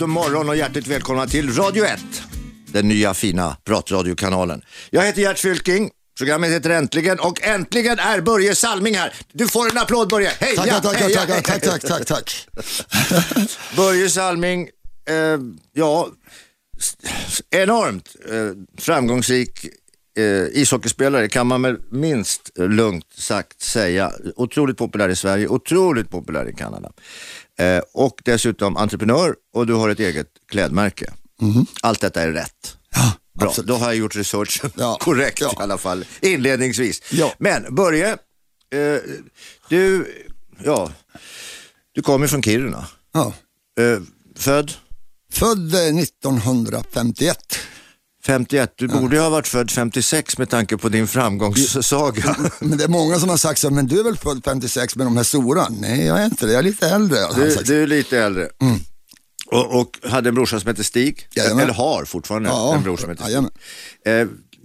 God morgon och hjärtligt välkomna till Radio 1. Den nya fina pratradiokanalen. Jag heter Gert Fylking. Programmet heter Äntligen och äntligen är Börje Salming här. Du får en applåd Börje. Hej! Tack, tack, heja, tack, tack, tack, tack, tack, tack. Börje Salming, eh, ja, enormt eh, framgångsrik eh, ishockeyspelare kan man med minst lugnt sagt säga. Otroligt populär i Sverige, otroligt populär i Kanada. Eh, och dessutom entreprenör och du har ett eget klädmärke. Allt detta är rätt. Ja, Bra, absolut. då har jag gjort researchen Ja, korrekt ja. i alla fall, inledningsvis. Ja. Men Börje, eh, du, ja, du kommer från Kiruna. Ja. Eh, född Född eh, 1951. 51, du borde ju ha varit född 56 med tanke på din framgångssaga. Men det är många som har sagt så, men du är väl född 56 med de här stora? Nej, jag är inte det. Jag är lite äldre. Du, du är lite äldre. Och, och hade en brorsa som hette Stig, Jajamän. eller har fortfarande Ja, en bror som heter Stig. jajamän.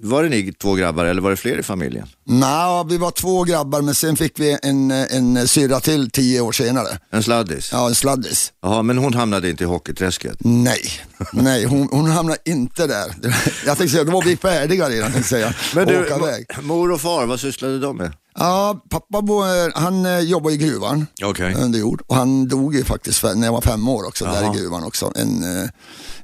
Var det ni två grabbar eller var det fler i familjen? Nå, vi var två grabbar, men sen fick vi en, en syrra till tio år senare. En sladdis? Ja, en sladdis. Jaha, men hon hamnade inte i hockeyträsket? Nej, nej hon, hon hamnade inte där. Jag tänkte säga, då var vi färdiga redan, tänkte säga. Men och du, iväg. mor och far, vad sysslade de med? Ja, pappa han eh, jobbar i gruvan Okej. under jord och han dog ju faktiskt när jag var fem år också, Jaha. där i gruvan också. En, eh,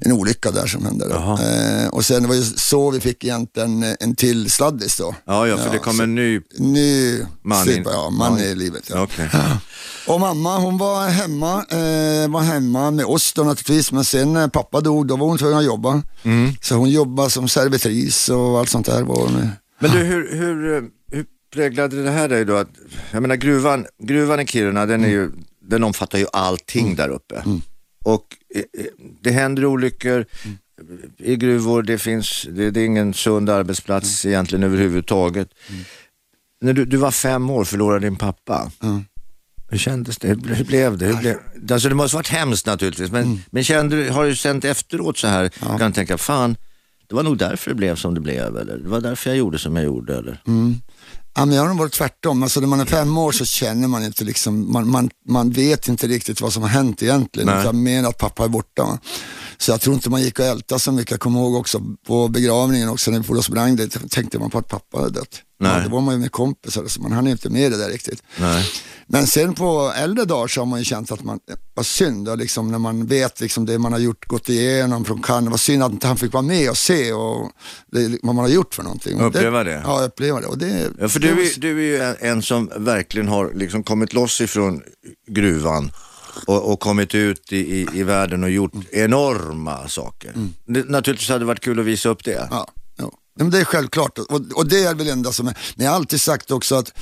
en olycka där som hände. Eh, och sen var det ju så vi fick egentligen eh, en till sladdis då. Ja, ja, för det kom en ny... Ny Man in- ja, man Ja. i livet. Ja. Okej. Och mamma hon var hemma, eh, var hemma med oss då naturligtvis, men sen när pappa dog då var hon tvungen att jobba. Mm. Så hon jobbade som servitris och allt sånt där. Var hon, Men du, hur, hur, eh, hur präglade det här dig då? Att, jag menar gruvan, gruvan i Kiruna, den, är ju, den omfattar ju allting där uppe. Och eh, eh, det händer olyckor i gruvor, det finns, det, det är ingen sund arbetsplats egentligen överhuvudtaget. När du, du var fem år förlorade din pappa. Mm. Hur kändes det? Hur, blev det? Hur blev, alltså det måste varit hemskt naturligtvis, men, men kände har du känt efteråt så här, kan du tänka, fan, det var nog därför det blev som det blev, eller det var därför jag gjorde som jag gjorde, eller? Ja, men jag har nog varit tvärtom. Alltså, när man är fem år så känner man inte, liksom, man, man, man vet inte riktigt vad som har hänt egentligen. Nej. Utan mer att pappa är borta. Så jag tror inte man gick och ältade så mycket. Jag kommer ihåg också på begravningen också när vi for och sprang det, tänkte man på att pappa hade dött. Nej. Ja, då var man ju med kompisar, så man hann inte med det där riktigt. Nej. Men sen på äldre dagar så har man ju känt att man, vad synd liksom, när man vet liksom, det man har gjort, gått igenom från Cannes, vad synd att inte han fick vara med och se och det, vad man har gjort för någonting. Uppleva det. Ja, uppleva det. Och det Ja, för du är, du är ju en, en som verkligen har liksom kommit loss ifrån gruvan och, och kommit ut i, i, i världen och gjort enorma saker. Det, naturligtvis hade det varit kul att visa upp det. Ja, men det är självklart och, och det är väl det enda som är, men jag har alltid sagt också att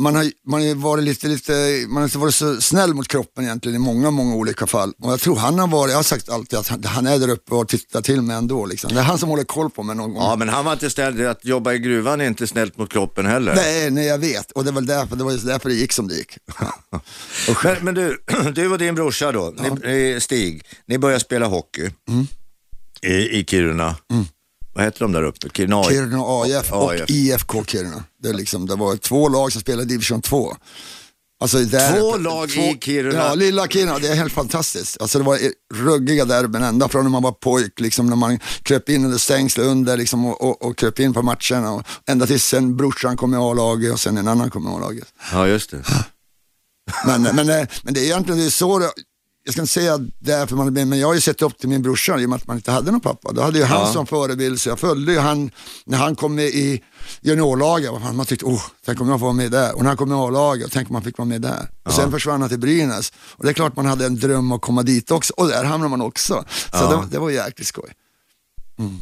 man har, man har varit lite, lite, man har inte varit så snäll mot kroppen egentligen i många, många olika fall. Och jag tror han har varit, jag har sagt alltid att han, han är där uppe och tittar till mig ändå. Liksom. Det är han som håller koll på mig någon gång. Ja, men han var inte snäll. Att jobba i gruvan är inte snällt mot kroppen heller. Nej, nej, jag vet. Och det var därför det, var just därför det gick som det gick. Men, men du, du och din brorsa då, ni, eh, Stig, ni började spela hockey i, i Kiruna. Vad heter de där uppe? Kiruna? Kiruna AIF och AIF. IFK Kiruna. Det, liksom, det var två lag som spelade division 2. Alltså där Två lag i Kiruna? Ja, lilla Kiruna. Det är helt fantastiskt. Alltså det var ruggiga derbyn ända från när man var pojk, liksom när man kröp in under stängsel under liksom, och, och, och kröp in på matcherna. Och ända tills sen brorsan kom i A-laget och sen en annan kom i A-laget. Ja, just det. Men, men, eh, men det är egentligen det är så det, jag ska inte säga därför man men jag har ju sett upp till min brorsa i och med att man inte hade någon pappa. Då hade ju han Ja. som förebild, så jag följde ju han när han kom med i juniorlaget. Man tyckte, oh, tänk om jag får vara med där. Och när han kom i A-laget, tänk om man fick vara med där. Och sen försvann han till Brynäs. Och det är klart man hade en dröm att komma dit också. Och där hamnade man också. Så Ja. det, det var jäkligt skoj. Mm.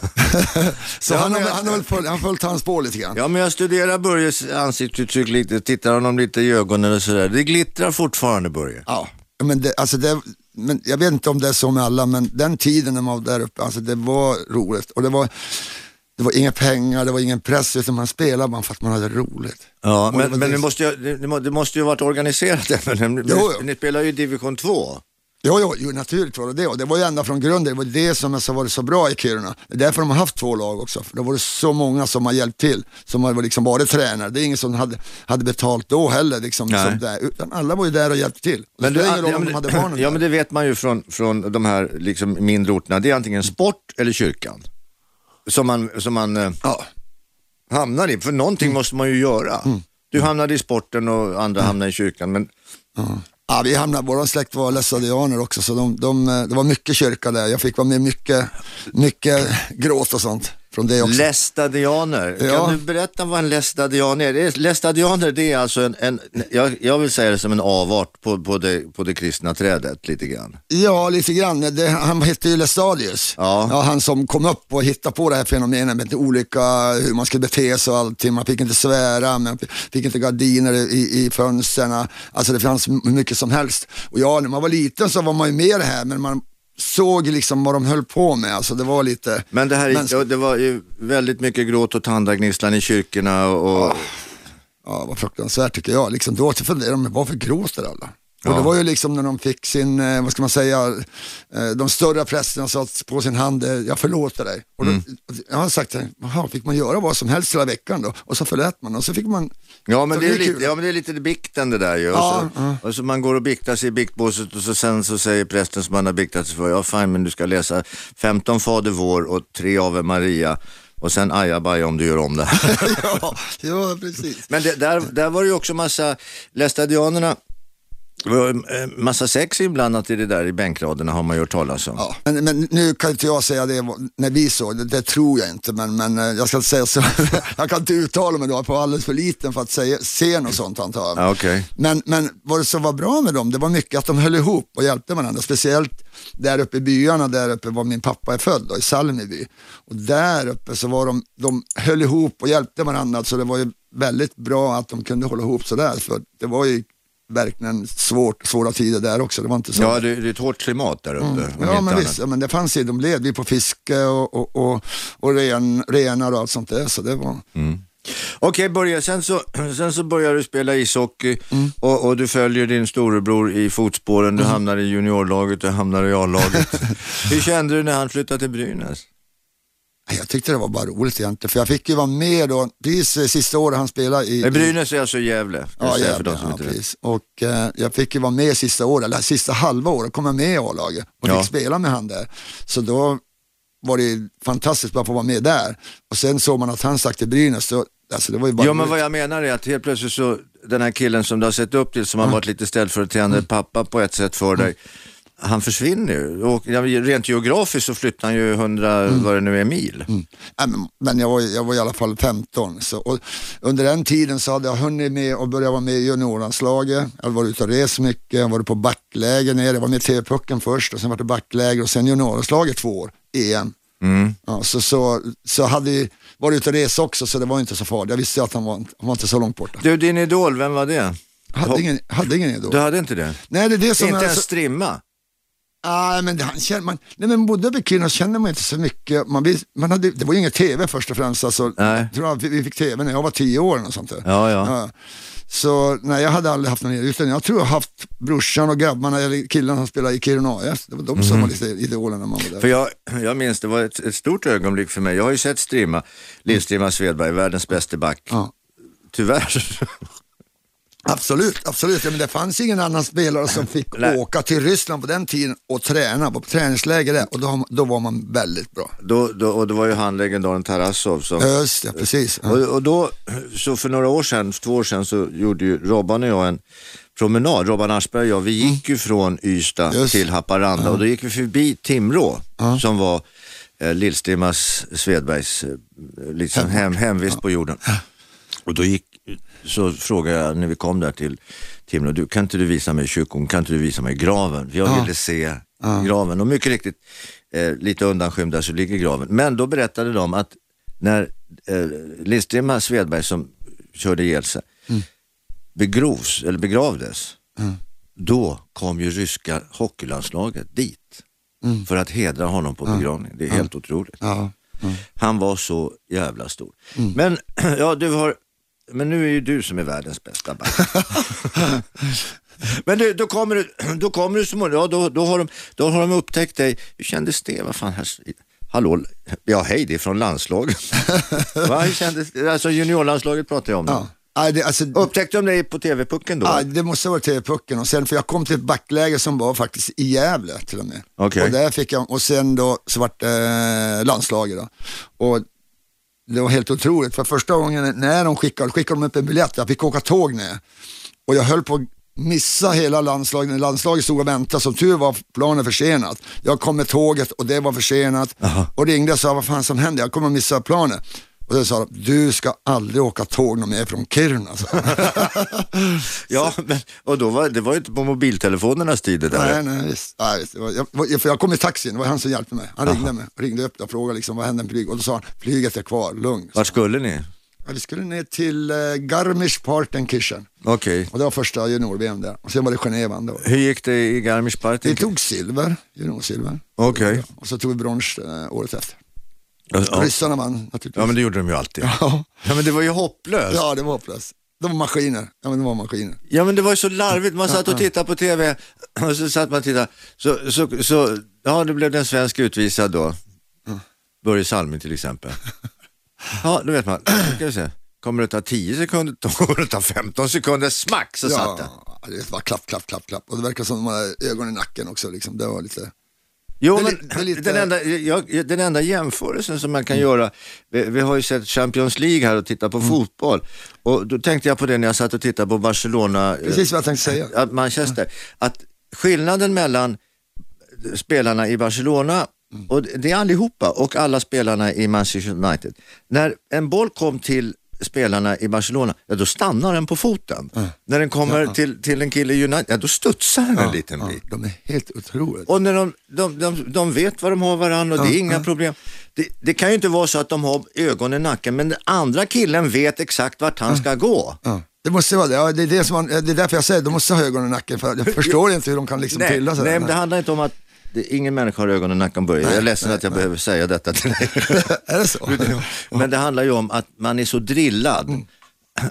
så Ja, han, har, men- han har väl följt, han följt hans spår lite grann. Ja, men jag studerar Börjes ansiktsuttryck lite, tittar honom lite i ögonen och sådär. Det glittrar fortfarande Börje. Ja, men, det, alltså det, men jag vet inte om det är så med alla, men den tiden när man var där uppe, alltså det var roligt. Och det var, det var inga pengar, det var ingen press, utan man spelade bara för att man hade roligt. Ja, men, men det- måste ju, det, må- det måste ju varit organiserat även. Ni, ni spelar ju division 2. Jo, jo, jo naturligt var det det. Och det var ju ända från grunden, det var det som har varit så bra i Kiruna. Det är därför de har haft två lag också. För det var det så många som har hjälpt till, som har liksom varit tränare. Det är ingen som hade, hade betalt då heller, liksom, som där, utan alla var ju där och hjälpte till. Men, det du, spelar ingen roll ja, om men, de hade barnen ja där. men det vet man ju från, från de här liksom, mindre orterna. Det är antingen sport eller kyrkan. Som man, som man eh, Ja. hamnar i, för någonting Mm. måste man ju göra. Du hamnade i sporten och andra hamnade i kyrkan. Men Ja, vi hamnade, vår släkt var lassadianer också, så de, de, eh, det var mycket kyrka där. Jag fick vara med mycket, mycket gråt och sånt från det också. Lästadianer, Ja. kan du berätta vad en lästadian är? Lästadianer det är alltså en, en jag, jag vill säga det som en avart på, på, det, på det kristna trädet lite grann. Ja, lite grann. Det, han hette ju Lestadius. Ja. han som kom upp och hittade på det här fenomenet med olika, hur man skulle bete sig och allting. Man fick inte svära, man fick inte gardiner i, i fönstren. Alltså det fanns mycket som helst. Och ja, när man var liten så var man ju med i det här, men man såg liksom vad de höll på med. Alltså det var lite... Men det här är- mänskligt. det var ju väldigt mycket gråt och tandagnisslan i kyrkorna och Ja, vad fruktansvärt tycker jag. Liksom, då funderade de, varför gråter alla? Ja. Och det var ju liksom när de fick sin, eh, vad ska man säga, eh, de större prästerna sa på sin hand, eh, jag förlåter dig. Och då, Mm. Jag har sagt, jaha, fick man göra vad som helst hela veckan då? Och så förlät man och så fick man, Ja men, det är det är lite, ja men det är lite bikten det där ju. Ja, och, så, och så man går och biktar sig i biktbåset och så sen så säger prästen som man har biktat sig för, ja fine men du ska läsa 15 Fader vår och 3 Ave Maria och sen ajabaja om du gör om det. ja, ja, precis. men det, där, där var det ju också massa, lästadianerna, det var massa sex inblandat i det där i bänkraderna har man hört talas om. Ja. Men, men nu kan inte jag säga det när vi såg det, det tror jag inte, men, men eh, jag ska inte säga så. jag kan inte uttala mig då, jag är alldeles för liten för att säga, se något sånt antar jag. Ja, okej. Men, men vad det som var bra med dem, det var mycket att de höll ihop och hjälpte varandra. Speciellt där uppe i byarna, där uppe var min pappa är född, då, i Salmiby. Och där uppe så var de, de höll ihop och hjälpte varandra, så det var ju väldigt bra att de kunde hålla ihop sådär. För det var ju verkligen svårt, svåra tider där också. Det var inte så. Ja det, det är ett hårt klimat där uppe. om Ja men visst, ja, men det fanns ju, de levde på fiske och, och, och, och ren, renar och allt sånt där. Så det var, Okej Börje, sen så, sen så börjar du spela ishockey Mm. och, och du följer din storebror i fotspåren. Du hamnar i juniorlaget, du hamnar i A-laget. Hur kände du när han flyttade till Brynäs? Jag tyckte det var bara roligt egentligen, för jag fick ju vara med då, precis sista året han spelade i... Brynäs är alltså Gävle. Ja, jävlar, för de som ja, inte vet. precis. Och eh, jag fick ju vara med sista året, eller sista halva året, kom jag med i A-laget och Ja. fick spela med han där. Så då var det fantastiskt bara att få vara med där. Och sen såg man att han stack till Brynäs, så, alltså det var ju bara Ja men vad jag menar är att helt plötsligt så, den här killen som du har sett upp till, som har varit lite ställföreträdande pappa på ett sätt för dig, han försvinner ju. Och rent geografiskt så flyttar han ju 100, vad det nu är, mil. Nej, men, men jag var, jag var i alla fall 15. Så, och under den tiden så hade jag hunnit med och börja vara med i juniorlandslaget. Jag hade varit ute och rest mycket, jag varit på backläger nere. Jag var med i TV-pucken först och sen var det backläger och sen juniorlandslaget två år, EM. Mm. Ja, så, så, så hade jag varit ute och rest också så det var inte så farligt. Jag visste att han var, han var inte så långt borta. Du, din idol, vem var det? Hade ingen, hade ingen idol. Du hade inte det? Nej, det är det som inte ens strimma? Ah, men det, han känner, man, nej, men uppe i Kiruna kände man inte så mycket. Man, vis- man hade, det var ju ingen tv först och främst. Alltså, Nej. jag tror att vi, fick tv när jag var tio år något sånt där. Ja, ja. Så nej, jag hade aldrig haft någon utan jag tror jag haft brorsan och grabbarna, eller killarna som spelade i Kiruna AIF. Det var de som var lite idoler när man var där. Mhm. För jag, jag minns, det var ett, ett stort ögonblick för mig. Jag har ju sett Strimma, Lill-Strimma Svedberg, världens bästa back. Ja. Tyvärr. Absolut, absolut. Ja, men det fanns ingen annan spelare som fick Nej. åka till Ryssland på den tiden och träna på träningsläger där och då, då var man väldigt bra. Då, då, och det var ju han legendaren Tarasov som... Just det, precis. Ja. Och, och då, så för några år sedan, två år sedan, så gjorde ju Robban och jag en promenad. Robban Aschberg och jag, vi gick ju från Ystad Mm. Just. till Haparanda och då gick vi förbi Timrå som var eh, Lill-Strimmas Svedbergs eh, liksom hem, hemvist på jorden. Och då gick, så frågade jag när vi kom där till Timrå, du, kan inte du visa mig kyrkogården, kan inte du visa mig graven? Jag ville se graven och mycket riktigt, eh, lite undanskymd där så ligger graven. Men då berättade de att när eh, Lindström Svedberg som körde ihjäl sig begrovs, eller begravdes, då kom ju ryska hockeylandslaget dit för att hedra honom på begravningen. Det är helt otroligt. Ja. Han var så jävla stor. Men, ja, du har, men nu är ju du som är världens bästa back. Men du, då kommer du, då kommer du småningom, ja, då, då, har de, då har de upptäckt dig. Hur kändes det? Vad fan, här, hallå, ja hej, det är från landslaget. Va, hur kändes det? Alltså juniorlandslaget pratar jag om. Ja. Ja, det, alltså, Upptäckte de dig på TV-pucken då? ja, det måste ha varit TV-pucken och sen, för jag kom till ett backläge som var faktiskt i Gävle till och med. Okej. Och där fick jag, och sen då så vart det eh, landslaget då. Och det var helt otroligt, för första gången när de skickade, skickade de upp en biljett, jag fick åka tåg ner. Och jag höll på att missa hela landslaget, när landslaget stod och väntade, som tur var planen försenat. Jag kom med tåget och det var försenat. Och ringde och sa vad fan som händer, jag kommer att missa planen. Och då sa de, du ska aldrig åka tåg någon mer från Kiruna. Ja, men, och då var, det var ju inte på mobiltelefonernas tid det där. Nej, nej, visst. Nej, visst. Jag, för jag kom i taxin, det var han som hjälpte mig. Han ringde mig, ringde upp och frågade liksom, vad hände med flyget? Och då sa han, flyget är kvar, lugn. Vart skulle ni? Ja, vi skulle ner till eh, Garmisch-Partenkirchen. Okej. Och det var första junior-VM där. Och sen var det Genève andra året. Hur gick det i Garmisch-Partenkirchen? Vi tog silver, juniorsilver. Okej. Och så tog vi brons eh, året efter. Ja. Ryssarna vann naturligtvis. ja, men det gjorde de ju alltid. Ja, Ja, men det var ju hopplöst. ja det var hopplöst. De var maskiner. Ja, men de var maskiner. Ja men det var ju så larvigt, man satt och tittade på TV och så satt man och tittade, så, så, så ja det blev en svensk utvisad då. Börje Salming till exempel. Ja, då vet man, ska vi se. Kommer det ta 10 sekunder, kommer det ta 15 sekunder, smack så satt den. Ja, det var klapp, klapp, klapp, klapp. Och det verkar som de hade ögon i nacken också. Liksom. Det var lite... Jo, men lite- den, enda, jag, den enda jämförelsen som man kan göra, vi, vi har ju sett Champions League här och tittat på fotboll. Och då tänkte jag på det när jag satt och tittade på Barcelona, Precis vad jag tänkte säga. att Manchester, att skillnaden mellan spelarna i Barcelona och det är allihopa och alla spelarna i Manchester United. När en boll kom till spelarna i Barcelona, ja, då stannar den på foten. När den kommer till, till en kille i United, ja, då studsar den en liten Ja, bit. de är helt otroliga. Och när de, de, de, de vet vad de har varandra och det är inga problem. Det, det kan ju inte vara så att de har ögon i nacken men den andra killen vet exakt vart han ska gå. Ja. Det måste vara det. Ja, det, är det, som man, det är därför jag säger de måste ha ögon i nacken. För jag förstår inte hur de kan liksom Nej, trilla sådär. nej men det handlar inte om att det, ingen människa har ögon i nacken Börje. Jag är ledsen att jag behöver säga detta till dig. är det så? Men det handlar ju om att man är så drillad Mm.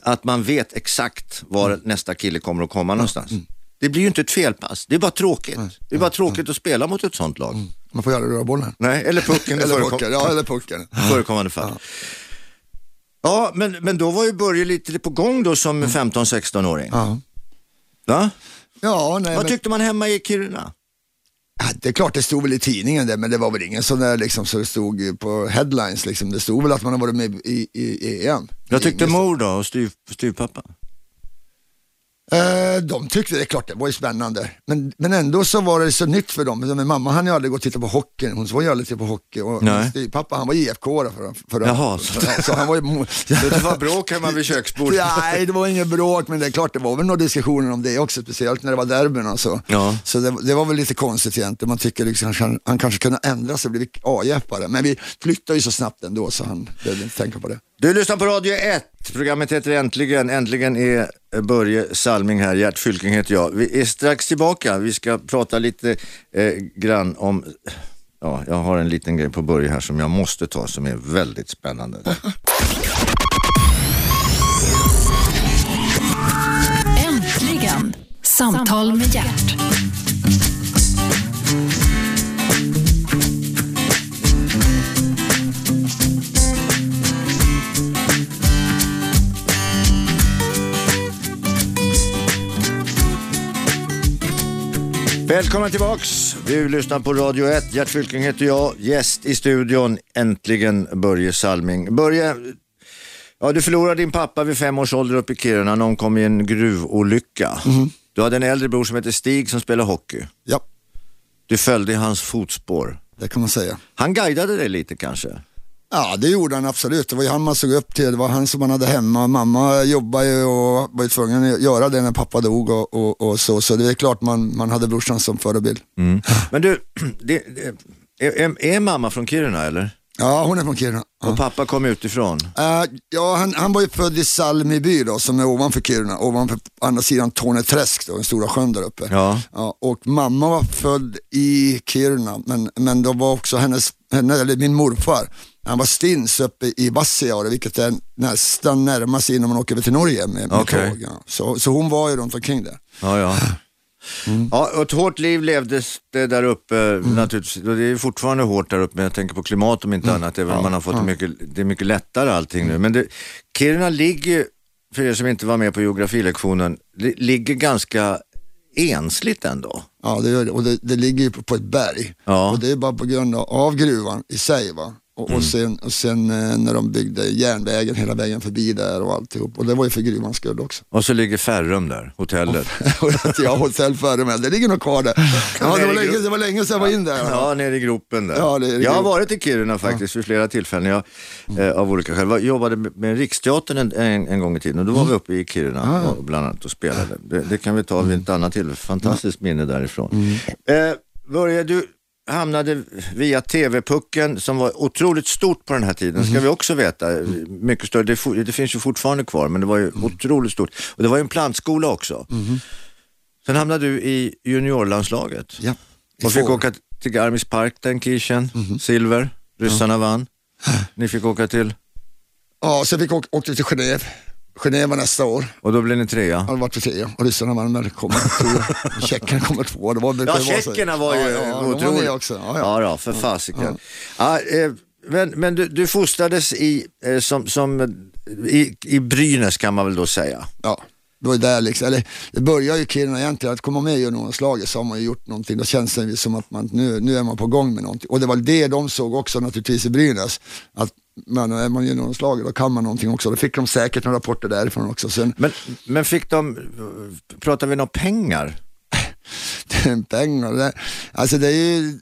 att man vet exakt var nästa kille kommer att komma någonstans. Det blir ju inte ett felpass, det är bara tråkigt. Det är bara tråkigt att spela mot ett sånt lag. Man får ju aldrig röra bollen. Nej, eller pucken Eller förekom- pucken. Ja, eller pucken. förekommande fall. Ja, men, men då var ju Börje lite på gång då som 15-16-åring. Ja. Va? Ja, nej, Vad men, tyckte man hemma i Kiruna? Ja, det är klart det stod väl i tidningen det, men det var väl ingen sån där liksom så det stod på headlines liksom. Det stod väl att man har varit med i, i, i EM. Jag tyckte mor då och styv, styvpappa. Eh, de tyckte det, är klart det var ju spännande. Men, men ändå så var det så nytt för dem. Men mamma han ju aldrig gått och tittat på hockey, hon var ju aldrig tittat på hockey. Och min pappa han var IFK då för, för Jaha, så, så- så han var ju... Så det var bråk hemma vid köksbordet? Nej, det var ingen bråk, men det är klart det var väl några diskussioner om det också, speciellt när det var derbyn och så. Ja. Så det, det var väl lite konstigt egentligen. Man tycker liksom, han, han kanske kunde ändra sig och blivit A-jeppare. Men vi flyttade ju så snabbt ändå så han behövde inte tänka på det. Du lyssnar på Radio 1. Programmet heter Äntligen. Äntligen är Börje Salming här. Gert Fylking heter jag. Vi är strax tillbaka. Vi ska prata lite eh, grann om... Ja, jag har en liten grej på Börje här som jag måste ta som är väldigt spännande. Äntligen! Samtal med Gert. Välkomna tillbaks. Du lyssnar på Radio 1. Gert Fylking heter jag. Gäst i studion, äntligen Börje Salming. Börje, ja, du förlorade din pappa vid fem års ålder uppe i Kiruna. Någon kom i en gruvolycka. Du hade en äldre bror som heter Stig som spelar hockey. Ja, Du följde i hans fotspår. det kan man säga. Han guidade dig lite kanske? Ja, det gjorde han absolut. Det var ju han man såg upp till. Det var han som man hade hemma. Mamma jobbade ju och var ju tvungen att göra det när pappa dog och, och, och så. Så det är klart man, man hade brorsan som förebild. Men du, det, det, är, är mamma från Kiruna eller? Ja, hon är från Kiruna. Ja. Och pappa kom utifrån? Eh, ja, han, han var ju född i Salmiby då, som är ovanför Kiruna, ovanför andra sidan Torneträsk, då, den stora sjön där uppe. Ja. och mamma var född i Kiruna, men, men då var också hennes, henne, eller min morfar, han var stins uppe i Vassijaure, vilket är nästan närmast innan man åker över till Norge med, med Okej. tåg. Ja. Så, så hon var ju runt omkring där. Ja, ja. Mm. Ja, ett hårt liv levdes det där uppe naturligtvis. Och det är fortfarande hårt där uppe, men jag tänker på klimat om inte Mm. annat. Även om man har fått det, mycket, det är mycket lättare allting nu. Men det, Kiruna ligger, för er som inte var med på geografilektionen, det ligger ganska ensligt ändå. Ja, det gör det. Och det, det ligger ju på, på ett berg. Ja. Och det är bara på grund av, av gruvan i sig. Va? Och, Mm. och sen, och sen eh, när de byggde järnvägen hela vägen förbi där och alltihop. Och det var ju för gruvans skull också. Och så ligger Ferrum där, hotellet. jag har hotell mig, det ligger nog kvar där. Ja, det, var länge, det var länge sedan jag var in där. Ja, nere i gropen där. Ja, jag har varit i Kiruna faktiskt vid flera tillfällen. Jag, eh, av olika skäl. Jag jobbade med Riksteatern en, en, en gång i tiden och då var vi uppe i Kiruna och, bland annat och spelade. Det, det kan vi ta vid ett annat tillfälle. Fantastiskt minne därifrån. Eh, Börje, du hamnade via TV-pucken som var otroligt stort på den här tiden, ska vi också veta. Mycket större, det, det finns ju fortfarande kvar, men det var ju otroligt stort. Och det var ju en plantskola också. Sen hamnade du i juniorlandslaget. Ja. I Och fick åka till Garmisch Park, den kischen, silver, ryssarna vann. Ni fick åka till, Ja, sen fick åka, åkte till Genève. Genève nästa år. och då blev ni trea. Han var för trea och ryssarna vann men kommer två. Tjeckerna kommer två. Det var, det Ja, tjeckerna var ju ja, ja, med också. Ja, ja. Ja, då, för fasiken. Ja, eh, men men du, du fostrades i, eh, som, som, i, i Brynäs kan man väl då säga. Ja, det var där liksom, eller det börjar ju Kiruna egentligen, att komma med i juniorlandslaget så har man ju gjort någonting, då känns det som att man, nu, nu är man på gång med någonting. Och det var det de såg också naturligtvis i Brynäs, att man, är man juniorlandslaget då kan man någonting också. Då fick de säkert några rapporter därifrån också. Sen, Men, men fick de, pratar vi om pengar? pengar, det, alltså det är ju,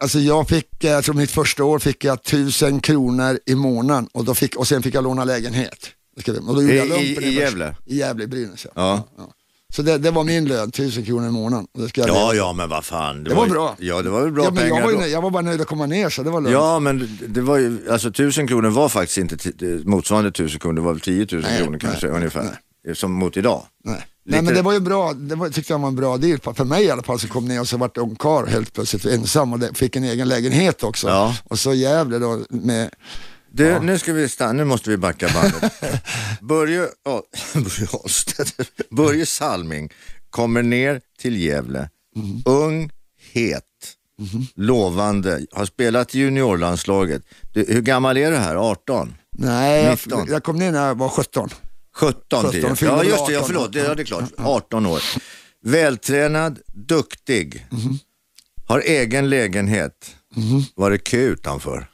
alltså jag fick, jag tror mitt första år fick jag tusen kronor i månaden och, då fick, och sen fick jag låna lägenhet. Och då gjorde I- jag lumpen i- i Gävle? I Gävle, i Brynäs Ja. Så det, det var min lön, tusen kronor i månaden. Det ska jag Ja, ja, men vad fan. Det var ju- bra. Ja, det var väl bra ja, men pengar jag, var ju, då. jag var bara nöjd att komma ner så det var lugnt. Ja, men det var ju, alltså tusen kronor var faktiskt inte motsvarande tusen kronor, det var väl 10 000 Nej, kronor nej, kanske ungefär. Som mot idag. Nej. Lite- Nej men det var ju bra, det var, tyckte jag var en bra deal. För mig i alla fall så kom ner och så vart ungkarl helt plötsligt ensam och det, fick en egen lägenhet också. Ja. Och så Gävle då med, Du, nu ska vi stanna, nu måste vi backa bandet. Börje, ja, Börje Salming kommer ner till Gävle, Mhm. ung, het, lovande, har spelat i juniorlandslaget. Du, hur gammal är du här, 18? nej jag, 19. jag kom ner när jag var 17. 17 till 17, Ja just det, ja, 18. förlåt, det, ja, det är klart. 18 år. Vältränad, duktig, Mhm. har egen lägenhet. Var det kö utanför?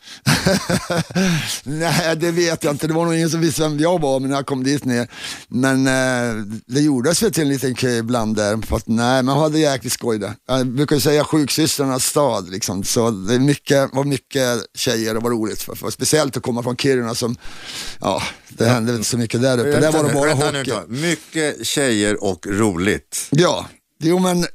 Nej, det vet jag inte. Det var nog ingen som visste vem jag var när jag kom dit ner. Men eh, det gjordes väl till en liten kö ibland där. För att, nej, man hade jäkligt skoj där. Jag brukar säga sjuksystrarnas stad. Liksom. Så det är mycket, var mycket tjejer och var roligt. För, för, speciellt att komma från Kiruna som, ja, det hände inte så mycket där uppe. Där var det Vänta bara vänta hockey. Mycket tjejer och roligt. Ja, jo men, eh,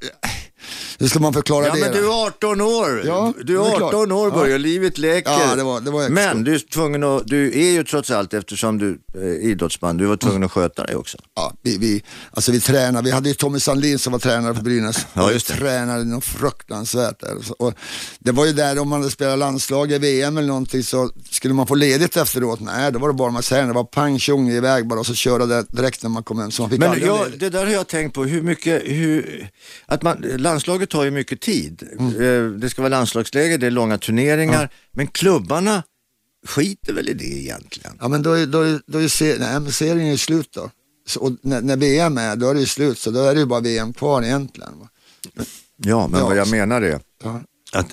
hur ska man förklara Ja det? men då? du är 18 år. Ja, du är är klart. 18 år Börje, Ja. livet leker. Ja, det var- det var men du är tvungen att, du är ju trots allt eftersom du är idrottsman, du var tvungen att sköta dig också. Ja, vi, vi, alltså vi tränade, vi hade ju Tommy Sandlin som var tränare för Brynäs. Ja, just det. Vi tränade något fruktansvärt. Och det var ju där om man hade spelat landslag i VM eller någonting så skulle man få ledigt efteråt. Nej, då var det bara man säger det var pang tjong iväg bara och så köra det direkt när man kom hem. Så man fick Men jag, det där har jag tänkt på, hur mycket, hur, att man, landslaget tar ju mycket tid. Mm. Eh, Det ska vara landslagsläger, det är långa turneringar, men klubbarna skiter väl i det egentligen. Ja men då är, då är, då är ser, nej, serien är slut då. Så, och när, när VM är, då är det ju slut. Så då är det ju bara VM kvar egentligen. Ja, men Ja. vad jag menar är Ja. att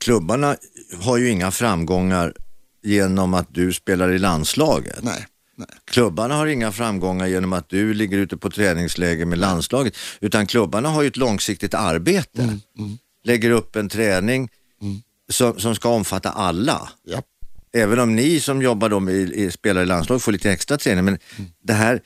klubbarna har ju inga framgångar genom att du spelar i landslaget. Nej. Klubbarna har inga framgångar genom att du ligger ute på träningsläger med landslaget, utan klubbarna har ju ett långsiktigt arbete. Mm, Lägger upp en träning som, som ska omfatta alla. Ja. Även om ni som jobbar då med, i, spelar i landslag får lite extra träning, men Mm. det här,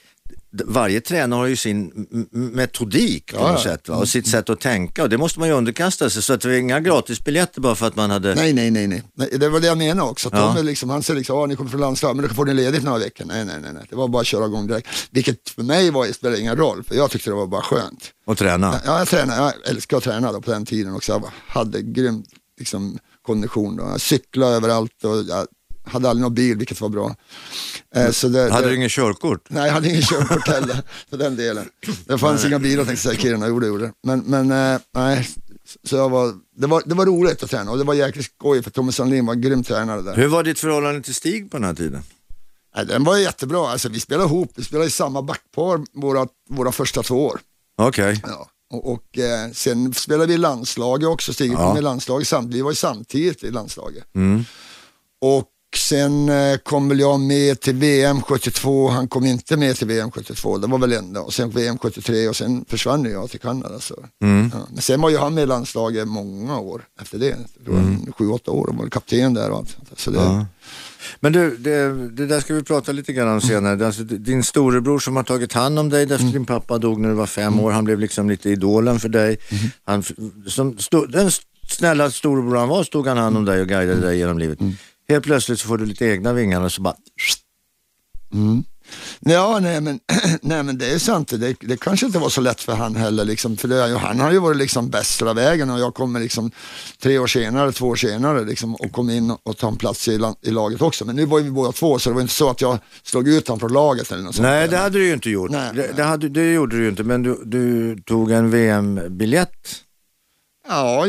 varje tränare har ju sin metodik på Ja, något sätt va? och sitt sätt att tänka och det måste man ju underkasta sig. Så att det var inga gratisbiljetter bara för att man hade... Nej, nej, nej, nej. nej. Det var det jag menade också. Ja. de är liksom, han säger liksom, ah, ni kommer från landslag, men då får ni ledigt några veckor. Nej, nej, nej, nej. Det var bara att köra igång direkt. Vilket för mig var, spelade ingen roll, för jag tyckte det var bara skönt. Och träna. Ja, jag tränade, jag älskar att träna då på den tiden också. Jag hade grym liksom, kondition. Då. Jag cyklade överallt och jag hade aldrig någon bil, vilket var bra. Eh, så det, Hade det, du ingen körkort? Nej, jag hade ingen körkort heller för den delen. Det fanns inga bilar tänkte jag säga Kiruna, jo det gjorde det. Men, men eh, nej, så jag var, det, var, det var roligt att träna och det var jäkligt skoj för Tommy Sandlin var en grym tränare där. Hur var ditt förhållande till Stig på den här tiden? Nej, den var jättebra, alltså, vi spelade ihop, vi spelade i samma backpar våra, våra första två år. Okej. Ja. Och, och eh, sen spelade vi i landslaget också, Stig Ja. kom i landslaget, vi var ju samtidigt i landslaget. Mm. Och sen eh, kom väl jag med till VM 72, han kom inte med till VM 72, det var väl enda. Och sen VM 73 och sen försvann jag till Kanada. Så. Mm. Ja. Men sen var ju han med i landslaget många år efter det, Mm. han, sju, åtta år, och var kapten där och allt. Så det, Ja. Men du, det, det där ska vi prata lite grann om senare. Alltså, din storebror som har tagit hand om dig därför Mm. din pappa dog när du var fem år, han blev liksom lite idolen för dig. Mm. Han, som sto, den snälla storebror han var stod han hand om dig och guidade dig genom livet. Mm. Helt plötsligt så får du lite egna vingar och så bara Ja, nej men, nej men det är sant. Det, det kanske inte var så lätt för han heller. Liksom, för det, han har ju varit liksom bäst hela vägen och jag kommer liksom tre år senare, två år senare liksom, och kom in och tog en plats i, i laget också. Men nu var vi båda två så det var inte så att jag slog ut honom från laget eller något sånt Nej, där. det hade du ju inte gjort. Nej, det, det, hade, det gjorde du ju inte, men du, du tog en VM-biljett. Ja,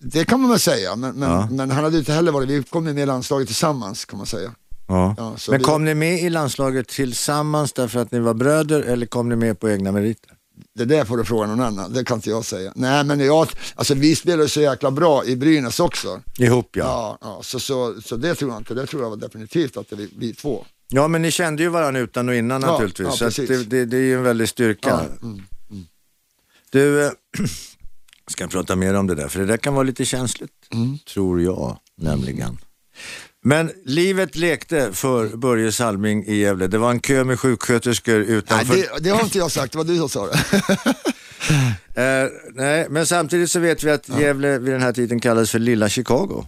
det kan man väl säga. Men, men, Ja. men han hade inte heller varit, vi kom ju med i landslaget tillsammans kan man säga. Ja. Ja, men vi- kom ni med i landslaget tillsammans därför att ni var bröder eller kom ni med på egna meriter? Det där får du fråga någon annan, det kan inte jag säga. Nej men jag, alltså vi spelade så jäkla bra i Brynäs också. Ihop ja. Ja, ja så, så, så det tror jag inte. Det tror jag var definitivt att det var vi, två. Ja, men ni kände ju varandra utan och innan Ja, naturligtvis. så det, det, det är ju en väldig styrka. Ja, mm. Du, eh, ska prata mer om det där, för det där kan vara lite känsligt. Mm. Tror jag nämligen. Men livet lekte för Börje Salming i Gävle. Det var en kö med sjuksköterskor Nej, utanför. det, det har inte jag sagt, det var du som sa det. Eh, nej, men samtidigt så vet vi att Gävle vid den här tiden kallades för Lilla Chicago.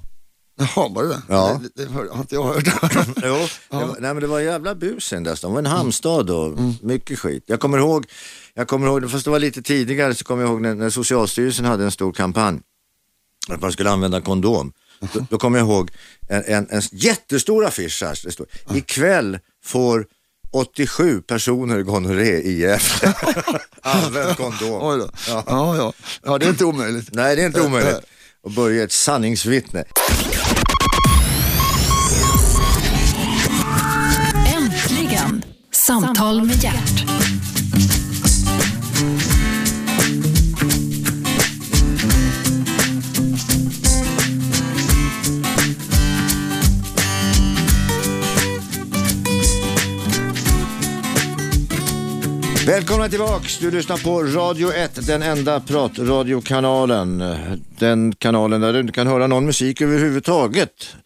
Jaha, var det det? Ja. Det, det, har inte jag hört. Jo, det var, nej, men det var jävla bus i den där. Det var en hamnstad och mycket skit. Jag kommer ihåg, jag kommer ihåg, fast det var lite tidigare, så kommer jag ihåg när, när Socialstyrelsen hade en stor kampanj. Att man skulle använda kondom. Då, då kommer jag ihåg en, en, en jättestor affisch här. Det står, ikväll får 87 personer gonorré i Gävle. Använd kondom. Oj då. Ja. Ja, ja. det är inte omöjligt. Nej, det är inte omöjligt. Och Börje är ett sanningsvittne. Äntligen! Samtal med hjärt. Välkomna tillbaks! Du lyssnar på Radio 1, den enda pratradiokanalen. Den kanalen där du inte kan höra någon musik överhuvudtaget.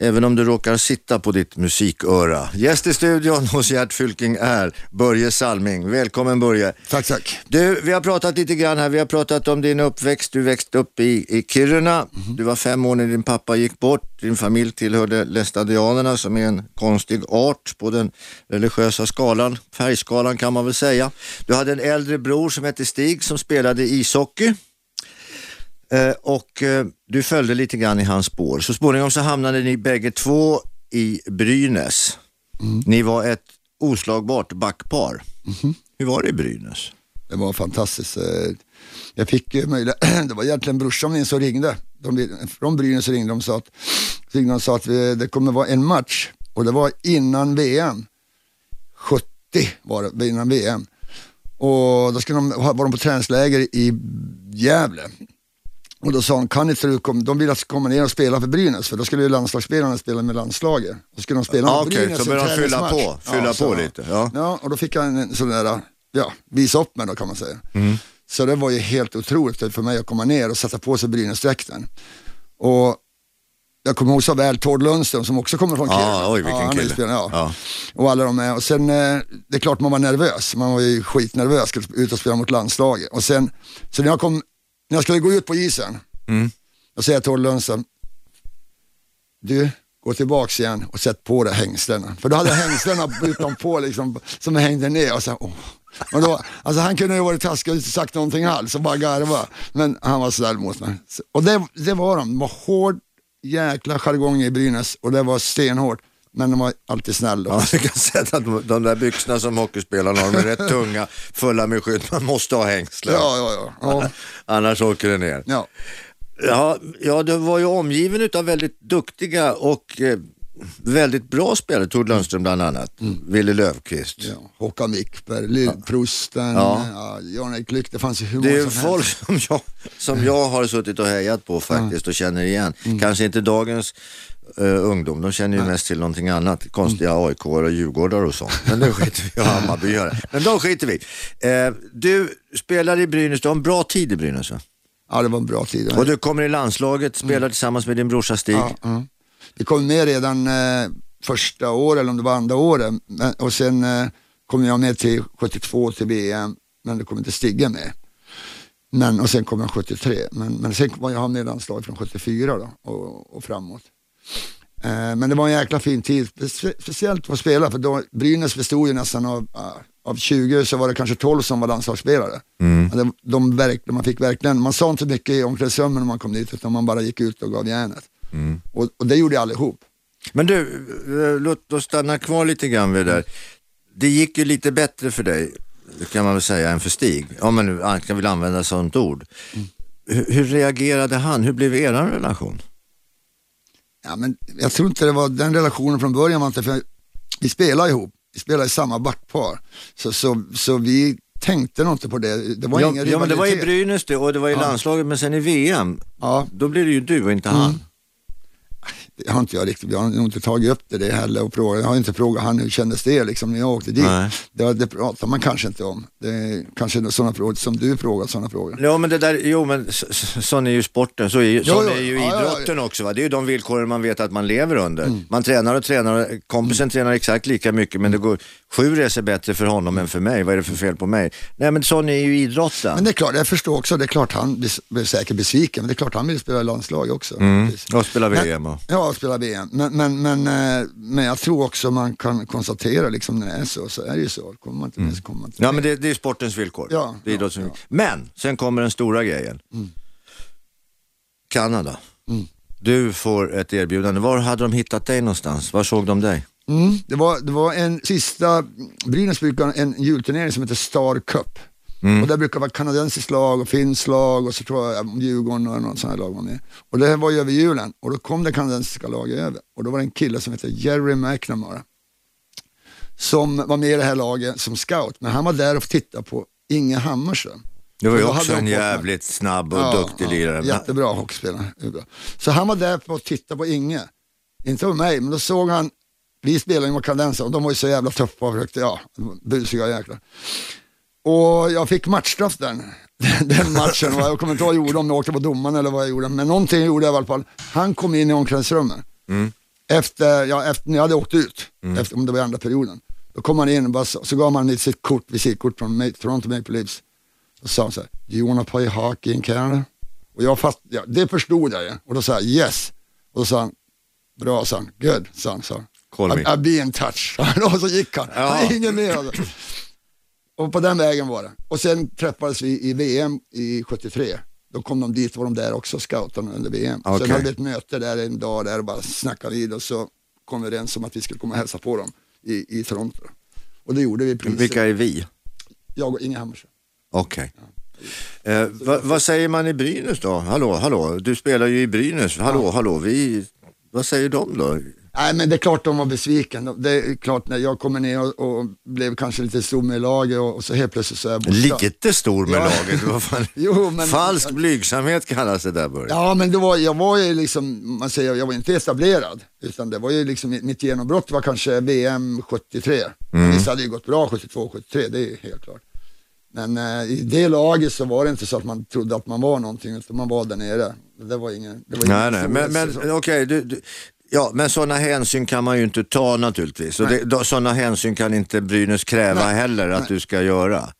Även om du råkar sitta på ditt musiköra. Gäst i studion hos Gert Fylking är Börje Salming. Välkommen Börje. Tack, tack. Du, vi har pratat lite grann här. Vi har pratat om din uppväxt. Du växte upp i, i Kiruna. Du var fem år när din pappa gick bort. Din familj tillhörde lästadianerna som är en konstig art på den religiösa skalan. Färgskalan kan man väl säga. Du hade en äldre bror som hette Stig som spelade ishockey. Eh, och eh, du följde lite grann i hans spår. Så småningom så hamnade ni bägge två i Brynäs. Ni var ett oslagbart backpar. Hur var det i Brynäs? Det var fantastiskt. Eh, Jag fick möjlighet, det var egentligen brorsan min som ringde. De, från Brynäs ringde de och sa att, ringde och sa att vi, det kommer vara en match och det var innan VM. 70 var det, innan VM. Och då skulle de, var de på träningsläger i Gävle. Och då sa de, kan inte du komma, de vill att komma ner och spela för Brynäs, för då skulle ju landslagsspelarna spela med landslaget. Då skulle de spela Ja, med okej, Brynäs så i började de fylla på, fylla så- på lite, ja. ja, och då fick jag en, en sån där, ja, visa upp mig då kan man säga. Mm. Så det var ju helt otroligt för mig att komma ner och sätta på sig Brynäsdräkten. Och jag kommer ihåg så väl Tord Lundström som också kommer från Ja, Kiruna. oj, vilken ju kille. spelare, ja. Ja. Och alla de är. Och sen, eh, det är klart man var nervös. Man var ju skitnervös, skulle ut och spela mot landslaget. Och sen, så när jag, kom, när jag skulle gå ut på isen, Mm. då säger jag till Tord Lundström, du, gå tillbaks igen och sätt på dig hängslena. För då hade jag hängslena utanpå liksom, som hängde ner. Och så, åh. Och då, alltså han kunde ju varit taskig och inte sagt någonting alls och bara garva. Men han var snäll mot mig. Och det, det var de, de var hård, jäkla jargong i Brynäs och det var stenhårt. Men de var alltid snälla. Ja, jag kan säga att de där byxorna som hockeyspelarna har, de är rätt tunga, fulla med skydd. Man måste ha hängslen. Ja, ja, ja. ja. Annars åker det ner. ja. Ja, ja, du var ju omgiven av väldigt duktiga och eh, väldigt bra spelare. Tord Lundström bland annat. Wille Löfqvist. ja. Håkan Wickberg, Lill-Prosten, Ja. ja. Jan-Erik Lyck, det fanns ju hur Det är många som folk helst. som jag, som jag har suttit och hejat på faktiskt och känner igen. Kanske inte dagens eh, ungdom, de känner ju mest till någonting annat. Konstiga AIK och Djurgårdar och sånt. Men det skiter vi i, och Hammarbyare. Men de skiter vi eh, Du spelar i Brynäs, du har en bra tid i Brynäs va? Ja, det var en bra tid. Och du kommer i landslaget, spelar tillsammans med din brorsa Stig. Ja, ja. Vi kom med redan eh, första året, eller om det var andra året. Men, och sen eh, kom jag med till 72 till VM, men det kom inte Stigge med. Men, och sen kom jag 73, men, men sen var jag med i landslaget från 74 då, och, och framåt. Eh, men det var en jäkla fin tid, Spe- speciellt att spela, för då, Brynäs bestod ju nästan av, ah, av 20 så var det kanske 12 som var landslagsspelare. Och De, de verk, man fick verkligen, man sa inte mycket i omklädningsrummet när man kom dit, utan man bara gick ut och gav järnet. Och, och det gjorde allihop. Men du, eh, låt oss stanna kvar lite grann vid det där. Det gick ju lite bättre för dig, kan man väl säga, än för Stig. Om man nu kan vill använda sådant ord. Hur, hur reagerade han? Hur blev er relation? Ja, men jag tror inte det var den relationen från början, var inte, för vi spelade ihop, vi spelade i samma backpar. Så, så, så vi tänkte nog inte på det. Det var Ja, ingen ja men det var i. Brynäs det och det var i landslaget, men sen i VM, Ja, då blev det ju du och inte han. Det har inte jag riktigt, jag har nog inte tagit upp det, det heller och frågat. Jag har inte frågat han hur kändes det liksom när jag åkte dit. Det, det pratar man kanske inte om. Det är kanske sådana frågor som du frågar, sådana frågor. Ja men det där, jo men så- så- sån är ju sporten, så är ju, Jo, sån jo, är ju ja, ja, ja. idrotten också va. Det är ju de villkoren man vet att man lever under. Mm. Man tränar och tränar, kompisen tränar exakt lika mycket men det går sju resor bättre för honom än för mig. Vad är det för fel på mig? Nej men sån är ju idrotten. Men det är klart, jag förstår också, det är klart han blir, blir säkert besviken, men det är klart han vill spela i landslag också. Precis. Och spela Men- VM och... Ja, spela VM. Men, men, men, eh, men jag tror också man kan konstatera liksom när det är så, så är det ju så. Kommer man inte med så kommer man inte Ja med. men det, det är sportens villkor. Ja, det är ja, ja. Men, sen kommer den stora grejen. Kanada. Mm. Du får ett erbjudande. Var hade de hittat dig någonstans? Var såg de dig? Mm, det, var, det var en sista, Brynäs brukar en julturnering som heter Star Cup. Och där brukar vara kanadensiskt lag och finskt lag och så tror jag Djurgården och något sånt här lag var med. Och det här var ju över julen och då kom det kanadensiska laget över. Och då var det en kille som heter Jerry McNamara. Som var med i det här laget som scout. Men han var där och tittade på Inge Hammarström. Det var ju också en jävligt snabb och Ja, duktig ja, lirare. Jättebra hockeyspelare. Så han var där på att titta på Inge. Inte på mig, men då såg han, vi spelade mot kanadensare och de var ju så jävla tuffa och försökte, ja, busiga jäklar. Och jag fick matchstraff den, den matchen jag kommer inte ihåg vad jag gjorde, om jag åkte på domaren eller vad jag gjorde, men någonting gjorde jag i alla fall. Han kom in i omklädningsrummet efter, ja, efter när jag hade åkt ut, efter, om det var i andra perioden. Då kom han in och bara, så, så gav man sitt kort, visitkort från Toronto Maple Leafs. Och sa han så här, do you wanna play hockey in Canada? Och jag fast, ja, det förstod jag ju. Och då sa jag yes. Och då sa han, bra sa han, good sa han. Sa. han. Call me. I'll, be in touch. och så gick han. Ja. Han mer. Alltså. Och på den vägen var det. Och sen träffades vi i VM i 73. Då kom de dit, var de där också, scouterna under VM. Okej. Sen hade vi ett möte där en dag där och bara snackade vid och så kom vi överens om att vi skulle komma och hälsa på dem i, i Toronto. Och det gjorde vi precis. Vilka är vi? Jag och Inge Hammarström. Okej. Eh, vad, vad säger man i Brynäs då? Hallå, hallå, du spelar ju i Brynäs. Hallå, hallå, vi... Vad säger de då? Nej men det är klart de var besviken. Det är klart när jag kommer ner och, och blev kanske lite stor med laget och, och så helt plötsligt så är jag borta. Lite stor med Ja. laget. Vad fan? Jo, men- Falsk blygsamhet kallas det där Börje. Ja men det var, jag var ju liksom, man säger, jag var inte etablerad. Utan det var ju liksom, mitt genombrott var kanske VM 73. Mm. Vissa hade ju gått bra 72, 73, det är ju helt klart. Men eh, i det laget så var det inte så att man trodde att man var någonting, utan man var där nere. Det var ingen, det var ingen Nej, nej, men, men så. okej, du, du, ja, men sådana hänsyn kan man ju inte ta naturligtvis. Och det, då, sådana hänsyn kan inte Brynäs kräva Nej, heller att du ska göra.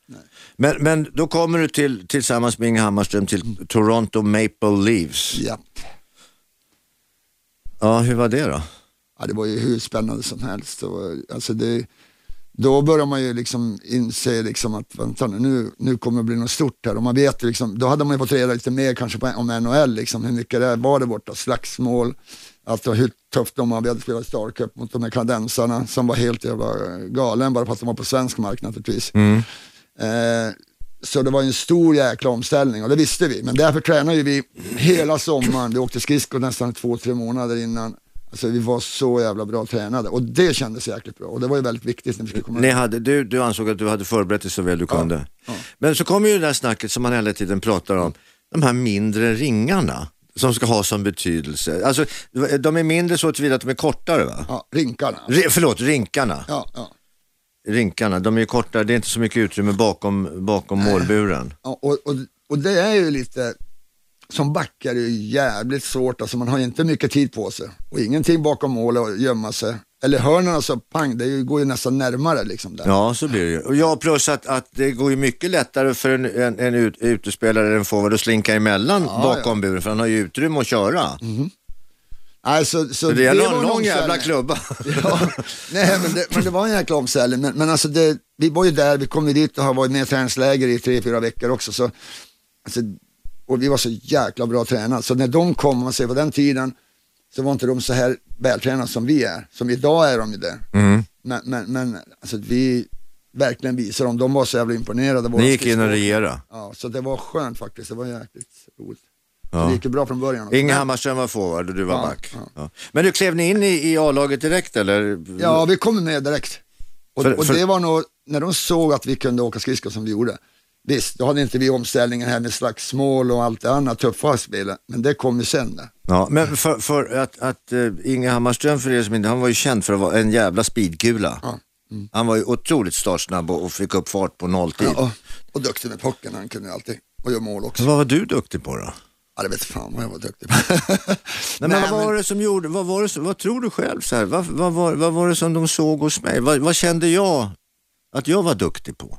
Men, men då kommer du till, tillsammans med Inge Hammarström till Toronto Maple Leafs. Ja. Ja, hur var det då? ja, det var ju hur spännande som helst. Och, alltså det, då börjar man ju liksom inse liksom att vänta nu, nu, kommer det bli något stort här. Och man vet liksom, då hade man ju fått reda lite mer kanske på, om NHL, liksom, hur mycket det var det borta, slagsmål, alltså hur tufft de hade spelat Star Cup mot de här kanadensarna som var helt jävla galen bara för att de var på svensk mark naturligtvis. Eh, så det var en stor jäkla omställning och det visste vi. Men därför tränade vi hela sommaren. Vi åkte skridskor nästan två, tre månader innan. Alltså vi var så jävla bra tränade och det kändes jäkligt bra och det var ju väldigt viktigt när vi skulle komma Ni hade, du, du ansåg att du hade förberett dig så väl du kunde. Men så kommer ju det där snacket som man hela tiden pratar om, de här mindre ringarna som ska ha som betydelse. Alltså, de är mindre så tillvida att de är kortare va? Ja, rinkarna. Re, förlåt, rinkarna. Ja, ja. Rinkarna, de är ju kortare, det är inte så mycket utrymme bakom, bakom målburen. Ja, och, och, och det är ju lite, som back är ju jävligt svårt, alltså man har inte mycket tid på sig. Och ingenting bakom mål och gömma sig. Eller hörnen alltså, pang, det går ju nästan närmare liksom där. Ja, så blir det ju. Och ja, plus att, att det går ju mycket lättare för en, en, en ut, utespelare, en forward, att slinka emellan bakom buren, för han har ju utrymme att köra. Alltså, så det var en lång jävla klubba. Ja, nej men det, men det var en jäkla omställning. Men, men alltså det, vi var ju där, vi kom ju dit och har varit med i träningsläger i tre, fyra veckor också. Så, alltså, och vi var så jäkla bra tränade. Så när de kom, om man ser på den tiden, så var inte de så här vältränade som vi är. Som idag är de ju det. Mm. Men, men, men alltså, vi verkligen visade dem, de var så jävla imponerade. Ni gick in och regerade. Ja, så det var skönt faktiskt, det var jäkligt roligt. Ja. det gick ju bra från början. Inge Hammarström var forward och du var Ja, back. ja. Ja. Men du klev ni in i, i A-laget direkt eller? Ja, vi kom med direkt. Och, För- och det var nog, när de såg att vi kunde åka skridskor som vi gjorde. Visst, då hade inte vi omställningen här med slagsmål och allt det andra tuffa spelet, men det kom ju sen. Ja, men för, för att, att uh, Inge Hammarström, för er som inte, han var ju känd för att vara en jävla speedkula. Ja. Han var ju otroligt startsnabb och, och fick upp fart på nolltid. Ja, och, och duktig med pucken, han kunde ju alltid, och göra mål också. Så vad var du duktig på då? Ja, det vet fan vad jag var duktig på. Nej, men vad var det som gjorde, vad, var det, som- vad tror du själv? Så här, vad, vad, var, vad var det som de såg hos mig? Vad, vad kände jag att jag var duktig på?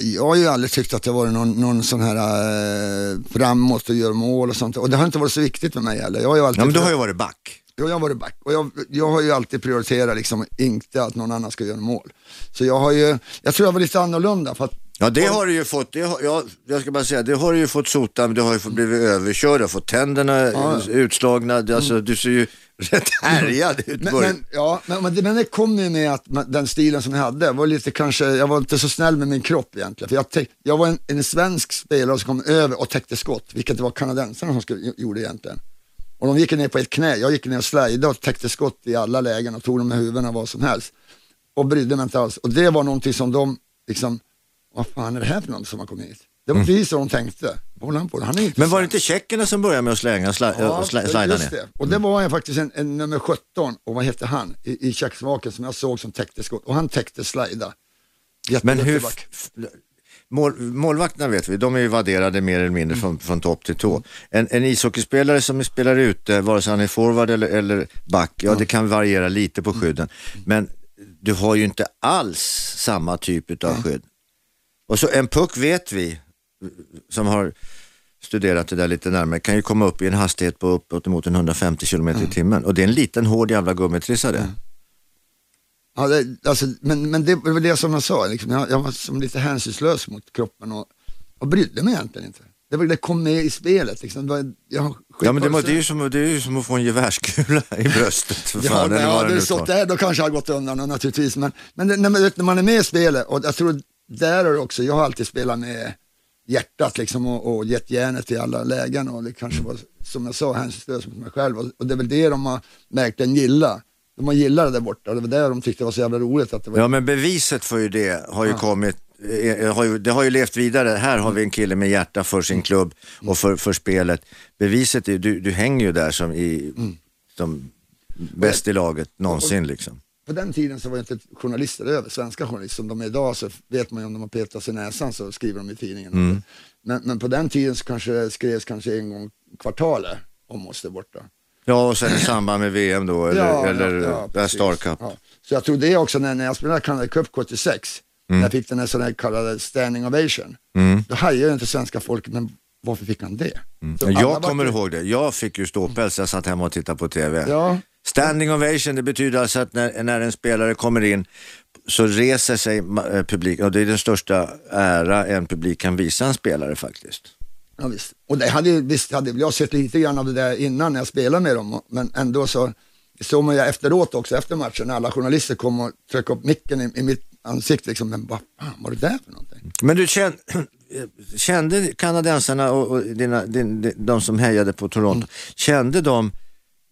Jag har ju aldrig tyckt att det varit någon, någon sån här eh, framåt och gör mål och sånt. Och det har inte varit så viktigt för mig heller. Jag har ju alltid Ja, men du har ju varit back. Jo, jag har varit back och jag, jag har ju alltid prioriterat liksom inte att någon annan ska göra mål. Så jag har ju, jag tror jag var lite annorlunda för att Ja det har du ju fått, det har, ja, jag ska bara säga, det har du ju fått sota, men du har ju fått blivit överkörd, du har fått tänderna eh, utslagna, alltså, du ser ju rätt härjad ut. Mm. men, men, ja, men, men det, men det kom ju med att den stilen som jag hade var lite kanske, jag var inte så snäll med min kropp egentligen. För jag, jag var en, en svensk spelare som kom över och täckte skott, vilket det var kanadensarna som skulle, gjorde egentligen. Och de gick ner på ett knä, jag gick ner och slidade och täckte skott i alla lägen och tog dem med huvudena vad som helst. Och brydde mig inte alls. Och det var någonting som de liksom, vad fan är det här för något som har kommit hit? Det var precis så de tänkte. Vad han på? Han är inte Men var det inte tjeckerna som började med att slänga, sla, och sla, slida ner? det. Och det var en, faktiskt en, en nummer 17, och vad hette han, i, i Tjeckoslovakien som jag såg som täckte skott. Och han täckte slida. Jätte, Men hur, mål, målvakterna vet vi, de är ju vadderade mer eller mindre från, från topp till tå. En, en ishockeyspelare som spelar ute, vare sig han är forward eller, eller back, ja det kan variera lite på skydden. Men du har ju inte alls samma typ av skydd. Och så en puck vet vi, som har studerat det där lite närmare, kan ju komma upp i en hastighet på uppåt emot en 150 km i timmen. Och det är en liten hård jävla gummitrissa det. Ja, det, alltså, men, men det var det som jag sa, liksom, jag, jag var som lite hänsynslös mot kroppen och, och brydde mig egentligen inte. Det, var, det kom med i spelet. Liksom. Det var, jag, Ja men det, det, är ju som, det är ju som att få en gevärskula i bröstet för Ja, fan. men, ja, det stått där då kanske jag hade gått undan naturligtvis. Men, men det, när, man, när man är med i spelet och jag tror där är det också, jag har alltid spelat med hjärtat liksom och, och gett järnet i alla lägen och det kanske var som jag sa hänsynslöst mot mig själv och, och det är väl det de har verkligen gillat. De har gillat det där borta och det var det de tyckte var så jävla roligt att det var Ja men beviset för ju det har ju kommit, eh, har ju, det har ju levt vidare. Här har vi en kille med hjärta för sin klubb och för, för spelet. Beviset är du, du hänger ju där som, i, som bäst i laget någonsin liksom. På den tiden så var inte journalister över, svenska journalister som de är idag så vet man ju om de har petat sig i näsan så skriver de i tidningen. Mm. Men, men på den tiden så kanske det skrevs kanske en gång kvartalet om oss där borta. Ja och sen i samband med VM då eller, eller ja, precis. Star Cup. Ja. Så jag tror det också när, när jag spelade Canada Cup 76, när jag fick den här här kallade standing ovation, Mm. då hajade ju inte svenska folket, men varför fick han det? Så alla Jag var- kommer ihåg det. Jag fick ju ståpäls, jag satt hemma och tittade på TV. Ja, Standing ovation, det betyder alltså att när, när en spelare kommer in så reser sig eh, publiken och det är den största ära en publik kan visa en spelare faktiskt. Ja, visst. Och det hade, visst hade jag sett lite grann av det där innan när jag spelade med dem, men ändå så såg man ju efteråt också, efter matchen, när alla journalister kom och tryckte upp micken i, i mitt ansikte, liksom, men vad fan var det där för någonting? Men du kände, kände kanadensarna och, och dina, din, de som hejade på Toronto, kände de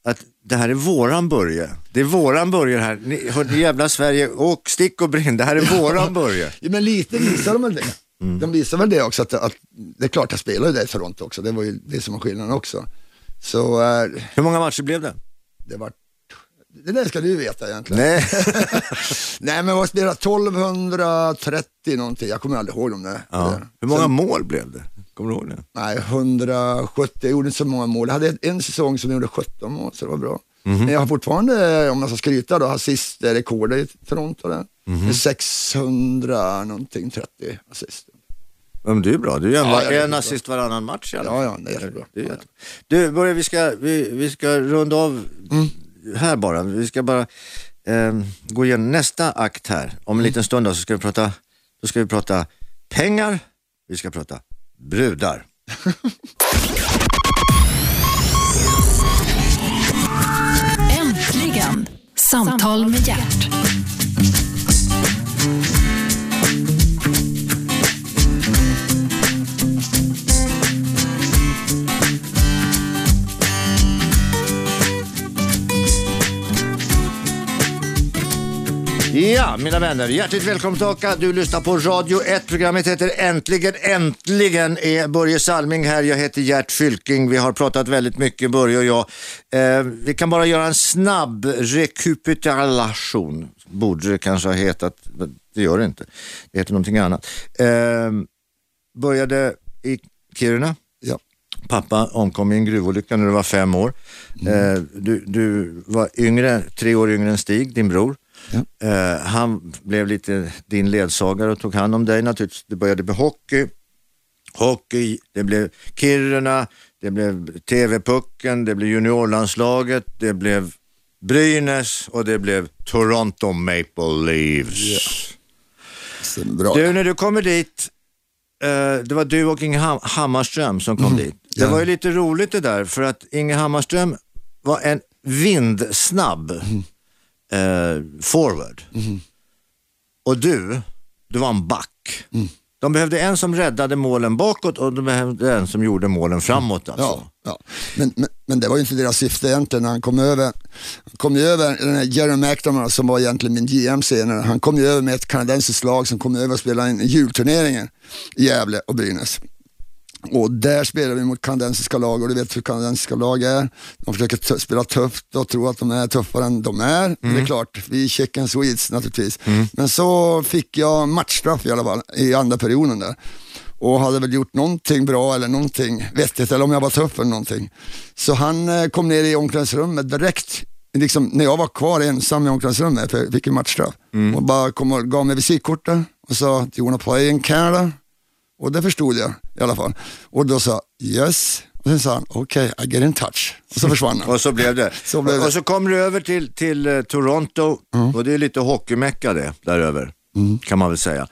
att det här är våran Börje? Det är våran Börje här. Ni, hör, jävla Sverige, åk, stick och brinn, det här är våran Börje. Ja, men lite visar de väl det. Mm. De visar väl det också, att, att det är klart jag spelade där i Toronto också, det var ju det som var skillnaden också. Så eh, Hur många matcher blev det? det var, det där ska du veta egentligen. Nej. Nej men vad spelade 1230 någonting, jag kommer aldrig ihåg de där. Ja. Hur många Sen- mål blev det? Kommer du ihåg det? Nej, 170, jag gjorde inte så många mål. Jag hade en säsong som jag gjorde 17 mål, så det var bra. Mhm. Men jag har fortfarande, om jag ska skryta då, assistrekord i Toronto där. Mhm. Med 600 någonting, 30 assist. Ja, men det är bra, du gör Ja, en, en assist varannan match i alla Ja, fall. ja, det är jättebra. Det är jättebra. Du Börje, vi ska, vi, vi ska runda av Mm. här bara. Vi ska bara eh, gå igenom nästa akt här. Om en Mm. liten stund då, så ska vi prata, då ska vi prata pengar, vi ska prata brudar. Äntligen! Samtal med hjärt. Ja, mina vänner, hjärtligt välkommen tillbaka. Du lyssnar på Radio 1. Programmet heter Äntligen, äntligen är Börje Salming här. Jag heter Gert Fylking. Vi har pratat väldigt mycket, Börje och jag. Eh, vi kan bara göra en snabb rekapitulation. Borde det kanske ha hetat, det gör det inte. Det heter någonting annat. Eh, började i Kiruna. Ja. Pappa omkom i en gruvolycka när du var fem år. Eh, du, du var yngre, tre år yngre än Stig, din bror. Eh, han blev lite din ledsagare och tog hand om dig naturligtvis. Du började med hockey, hockey, det blev Kiruna, det blev TV-pucken, det blev juniorlandslaget, det blev Brynäs och det blev Toronto Maple Leafs. Bra. Du, när du kommer dit, eh, det var du och Inge Ham- Hammarström som kom dit. Det ja. var ju lite roligt det där, för att Inge Hammarström var en vindsnabb eh, forward. Och du, du var en back. De behövde en som räddade målen bakåt och de behövde en som gjorde målen framåt. Alltså. Ja, ja. Men, men, men det var ju inte deras syfte egentligen. när Han kom över, han kom över den här Jerry McNamara som var egentligen min GM senare. Han kom ju över med ett kanadensiskt lag som kom över och spelade in julturneringen i Gävle och Brynäs. Och där spelar vi mot kanadensiska lag och du vet hur kanadensiska lag är. De försöker spela tufft och tro att de är tuffare än de är. Det är klart, vi är chicken Swedes naturligtvis. Men så fick jag matchstraff i alla fall i andra perioden där. Och hade väl gjort någonting bra eller någonting vettigt eller om jag var tuff eller någonting. Så han eh, kom ner i omklädningsrummet direkt Liksom, när jag var kvar ensam i omklädningsrummet, för jag fick en matchstraff, och bara kom och gav mig visitkortet och sa, do you wanna play in Canada? Och det förstod jag i alla fall. Och då sa yes. Och sen sa han, okej, I get in touch. Och så försvann han. Och så blev det. Så blev det. Och så kom du över till, till eh, Toronto och det är lite hockeymecka det där över. Mm. Kan man väl säga.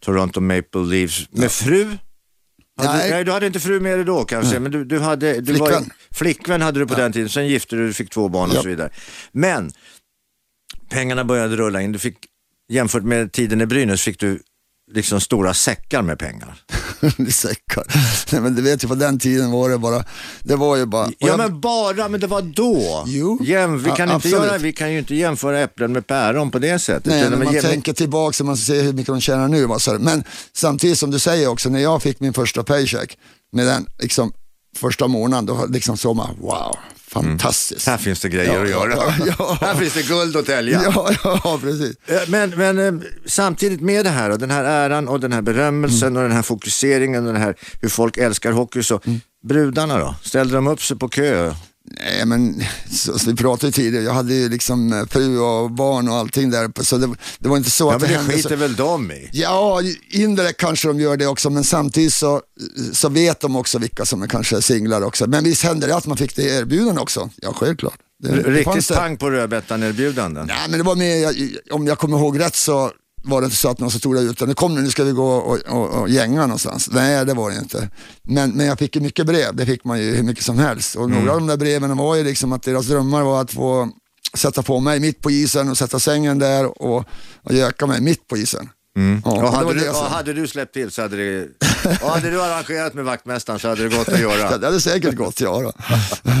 Toronto Maple Leafs. Med fru? Hade, nej. Nej. du hade inte fru med dig då kanske, men du, du hade... Du Var, Flickvän. flickvän hade du på den tiden, sen gifte du, du fick två barn och Ja. så vidare. Men pengarna började rulla in. Du fick, jämfört med tiden i Brynäs fick du liksom stora säckar med pengar. Säckar. Nej men du vet ju på den tiden var det bara, det var ju bara. och Ja jag- men bara, men det var då. Jo. Jäm, vi, Ja, kan inte absolut. göra, vi kan ju inte jämföra äpplen med päron på det sättet. Nej, men man är- tänker tillbaka så man ser hur mycket de tjänar nu. Men samtidigt som du säger också, när jag fick min första paycheck med den liksom, första månaden, då liksom såg man, wow, fantastiskt. Här finns det grejer Ja, att göra. ja, ja. Här finns det guld att tälja. Ja, ja, precis. Eh, Men, men eh, samtidigt med det här och den här äran och den här berömmelsen Mm. och den här fokuseringen och den här hur folk älskar hockey så brudarna då? Ställde de upp sig på kö? Nej men, så, så vi pratade ju tidigare, jag hade ju liksom eh, fru och barn och allting där, så det, det var inte så Ja att men det hände så- skiter väl de i? Ja, indirekt kanske de gör det också, men samtidigt så, så vet de också vilka som är kanske singlar också. Men visst hände det att man fick det erbjudande också? Ja, självklart. Det, det Riktigt det. pang på rödbetan-erbjudanden? Nej, men det var mer, jag, om jag kommer ihåg rätt så var det inte så att någon som tog det ut utan kom nu, nu ska vi gå och, och, och gänga någonstans. Nej, det var det inte. Men, men jag fick ju mycket brev, det fick man ju hur mycket som helst. Och några av de där breven var ju liksom att deras drömmar var att få sätta på mig mitt på isen och sätta sängen där och, och göka mig mitt på isen. Ja, Och hade, du, och hade du släppt till så hade det... och hade du arrangerat med vaktmästaren så hade det gått att göra. Det hade säkert gått, ja.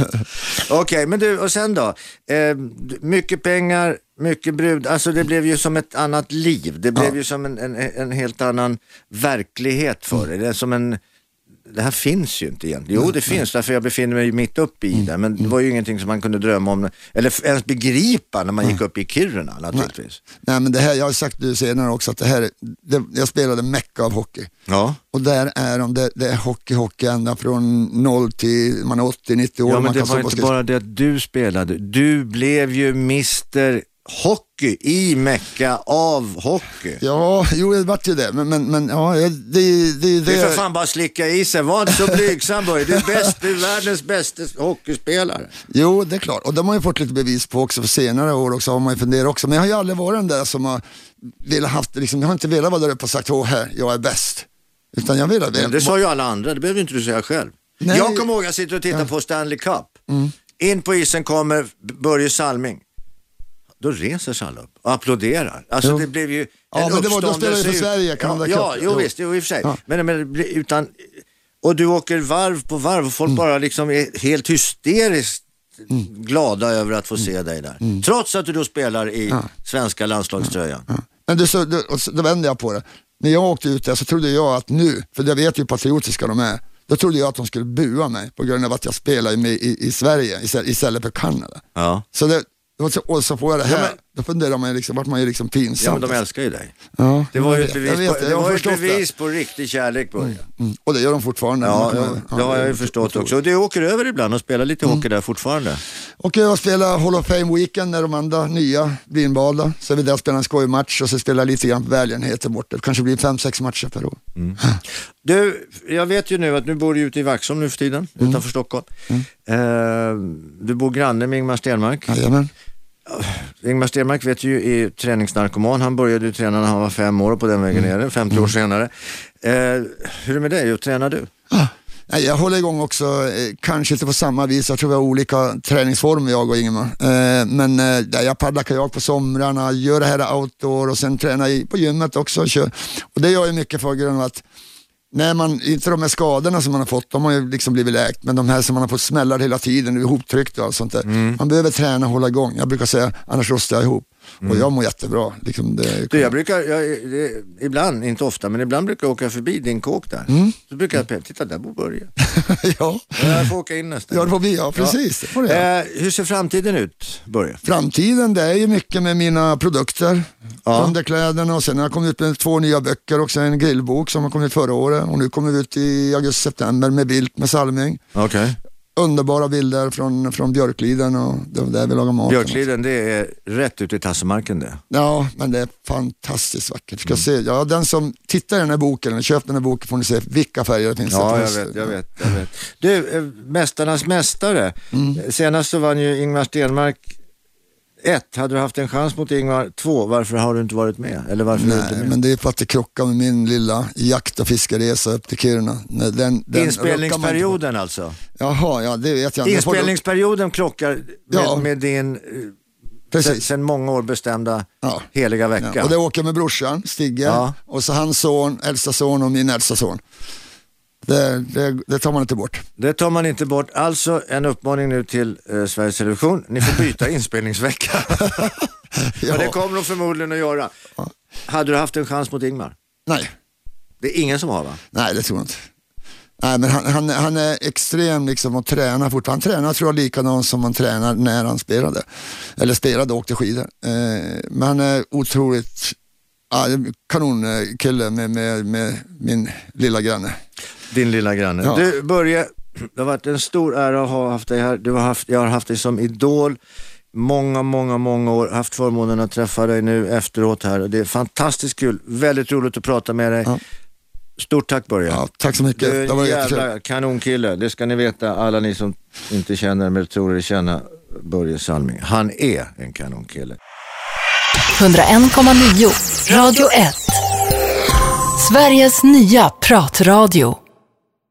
Okej, men du, och sen då? Eh, mycket pengar, mycket brud, alltså det blev ju som ett annat liv. Det blev ju som en, en, en helt annan verklighet för dig. Det är som en... Det här finns ju inte egentligen. Jo, det finns därför jag befinner mig mitt uppe i det. Men det var ju ingenting som man kunde drömma om, eller ens begripa när man gick upp i Kiruna naturligtvis. Nej, men det här, jag har sagt det senare också att det här, det, jag spelade mecka av hockey. Ja. Och där är de, det, det är hockey, hockey ända från 0 till man är 80-90 år. Ja, men det var inte bara det att du spelade. Du blev ju Mr Hockey i Mecka av hockey. Ja, jo det vart ju det. Men, men, men ja, det, det, det, Det är för fan bara slicka i sig. Var inte så blygsam Börje. Du är, bäst, du är världens bästa hockeyspelare. Jo, det är klart. Och de har ju fått lite bevis på också för senare år också, har man ju funderat också. Men jag har ju aldrig varit den där som har velat haft, liksom, jag har inte velat vara där uppe och sagt, åh här, jag är bäst. Utan jag ha Men det sa ju alla andra, det behöver inte du säga själv. Nej. Jag kommer ihåg, jag sitter och tittar på Stanley Cup. In på isen kommer Börje Salming. Då reser sig alla upp och applåderar. Alltså Jo. det blev ju Ja, en men det var- då spelade vi för Sverige, Canada Ja, ja jo, Jo. visst, jo, i och för sig. Ja. Men, men utan... Och du åker varv på varv och folk Mm. bara liksom är helt hysteriskt glada över att få se dig där. Mm. Trots att du då spelar i svenska landslagströjan. Men du, så, så, då vände jag på det. När jag åkte ut där så trodde jag att nu, för jag vet ju hur patriotiska de är, då trodde jag att de skulle bua mig på grund av att jag spelar med i, i Sverige istället för Kanada. Ja. Så det, och så, och så får jag det här, Ja, då funderar man ju liksom, vart man ju liksom pinsam. ja, men de älskar ju dig. Ja, Det var ju ett bevis, vet på, det, det var ett bevis på riktig kärlek Börje. det. Mm. Och det gör de fortfarande. Ja, kan- ja, det har jag ju det- förstått också. Och du åker över ibland och spelar lite Mm. hockey där fortfarande. Och jag spelar Hall of Fame Weekend när de andra nya blir invalda. Så är vi där och spelar en skojmatch och så spelar lite grann på välgörenhet borta. Det kanske blir fem, sex matcher per år. Du, jag vet ju nu att nu bor du ute i Vaxholm nu för tiden, Mm. utanför Stockholm. Eh, du bor granne med Ingmar Stenmark. Jajamän. Ingmar Stenmark vet ju är träningsnarkoman. Han började ju träna när han var fem år och på den vägen Mm. ner, 50 år senare. Eh, hur är det med dig? Hur tränar du? Ah, jag håller igång också, eh, kanske inte på samma vis, jag tror vi har olika träningsformer jag och Ingemar. Eh, men eh, jag paddlar kajak på somrarna, gör det här outdoor och sen tränar i, på gymmet också. Och, kör. och det gör jag mycket för grund av att när man, inte de här skadorna som man har fått, de har ju liksom blivit läkt, men de här som man har fått smällar hela tiden, ihoptryckt och allt sånt där. Man behöver träna och hålla igång. Jag brukar säga, annars rostar jag ihop. Och jag mår jättebra. Liksom det, Du, jag brukar, jag, det, ibland, inte ofta, men ibland brukar jag åka förbi din kåk där. Mm. Så brukar jag, titta där bor Börje. ja, Jag får åka in nästa ja, det får vi, ja precis. Det. Eh, hur ser framtiden ut, Börje? Framtiden det är ju mycket med mina produkter, Ja. underkläderna och sen har jag kommit ut med två nya böcker också, en grillbok som har kommit förra året och nu kommer vi ut i augusti-september med bild med Salming. Okej. Underbara bilder från, från Björkliden och det var där vi lagar mat. Björkliden, det är rätt ute i Tassemarken det. Ja, men det är fantastiskt vackert. Ska se, ja, den som tittar i den här boken, eller köper den här boken får ni se vilka färger det finns. Ja, jag vet, jag vet, jag vet. Du, eh, Mästarnas mästare. Mm. Senast så vann ju Ingmar Stenmark ett. Hade du haft en chans mot Ingmar två, varför har du inte varit med? Eller varför du inte Nej, med? men det är för att det krockar med min lilla jakt och fiskeresa upp till Kiruna. Nej, Den, den. Inspelningsperioden alltså. Jaha, ja det vet jag inte. Inspelningsperioden krockar med, Ja. med din eh, sen, Precis. sen många år bestämda Ja. heliga vecka. Ja, och det åker med brorsan, Stigge, och så hans son, äldsta son och min äldsta son. Det, det, det tar man inte bort. Det tar man inte bort. Alltså en uppmaning nu till eh, Sveriges Television. Ni får byta inspelningsvecka. Och det kommer de förmodligen att göra. Hade du haft en chans mot Ingmar? Nej, Det är ingen som har va? nej det tror jag inte. Nej, men han, han, han är extrem liksom och tränar fortfarande. Han tränar tror jag likadant som han tränar när han spelade. Eller spelade och åkte skidor. Eh, men han är otroligt ja, kanonkille med, med, med min lilla granne. Din lilla granne. Ja. Du Börje, det har varit en stor ära att ha haft dig här. Du har haft, jag har haft dig som idol många, många, många år. Haft förmånen att träffa dig nu efteråt här. Det är fantastiskt kul. Väldigt roligt att prata med dig. Ja. Stort tack Börje. Ja, tack så mycket. Du är Det en jävla kanonkille. Det ska ni veta, alla ni som inte känner men tror er känna Börje Salming. Han är en kanonkille. 101,9 Radio 1. Sveriges nya pratradio.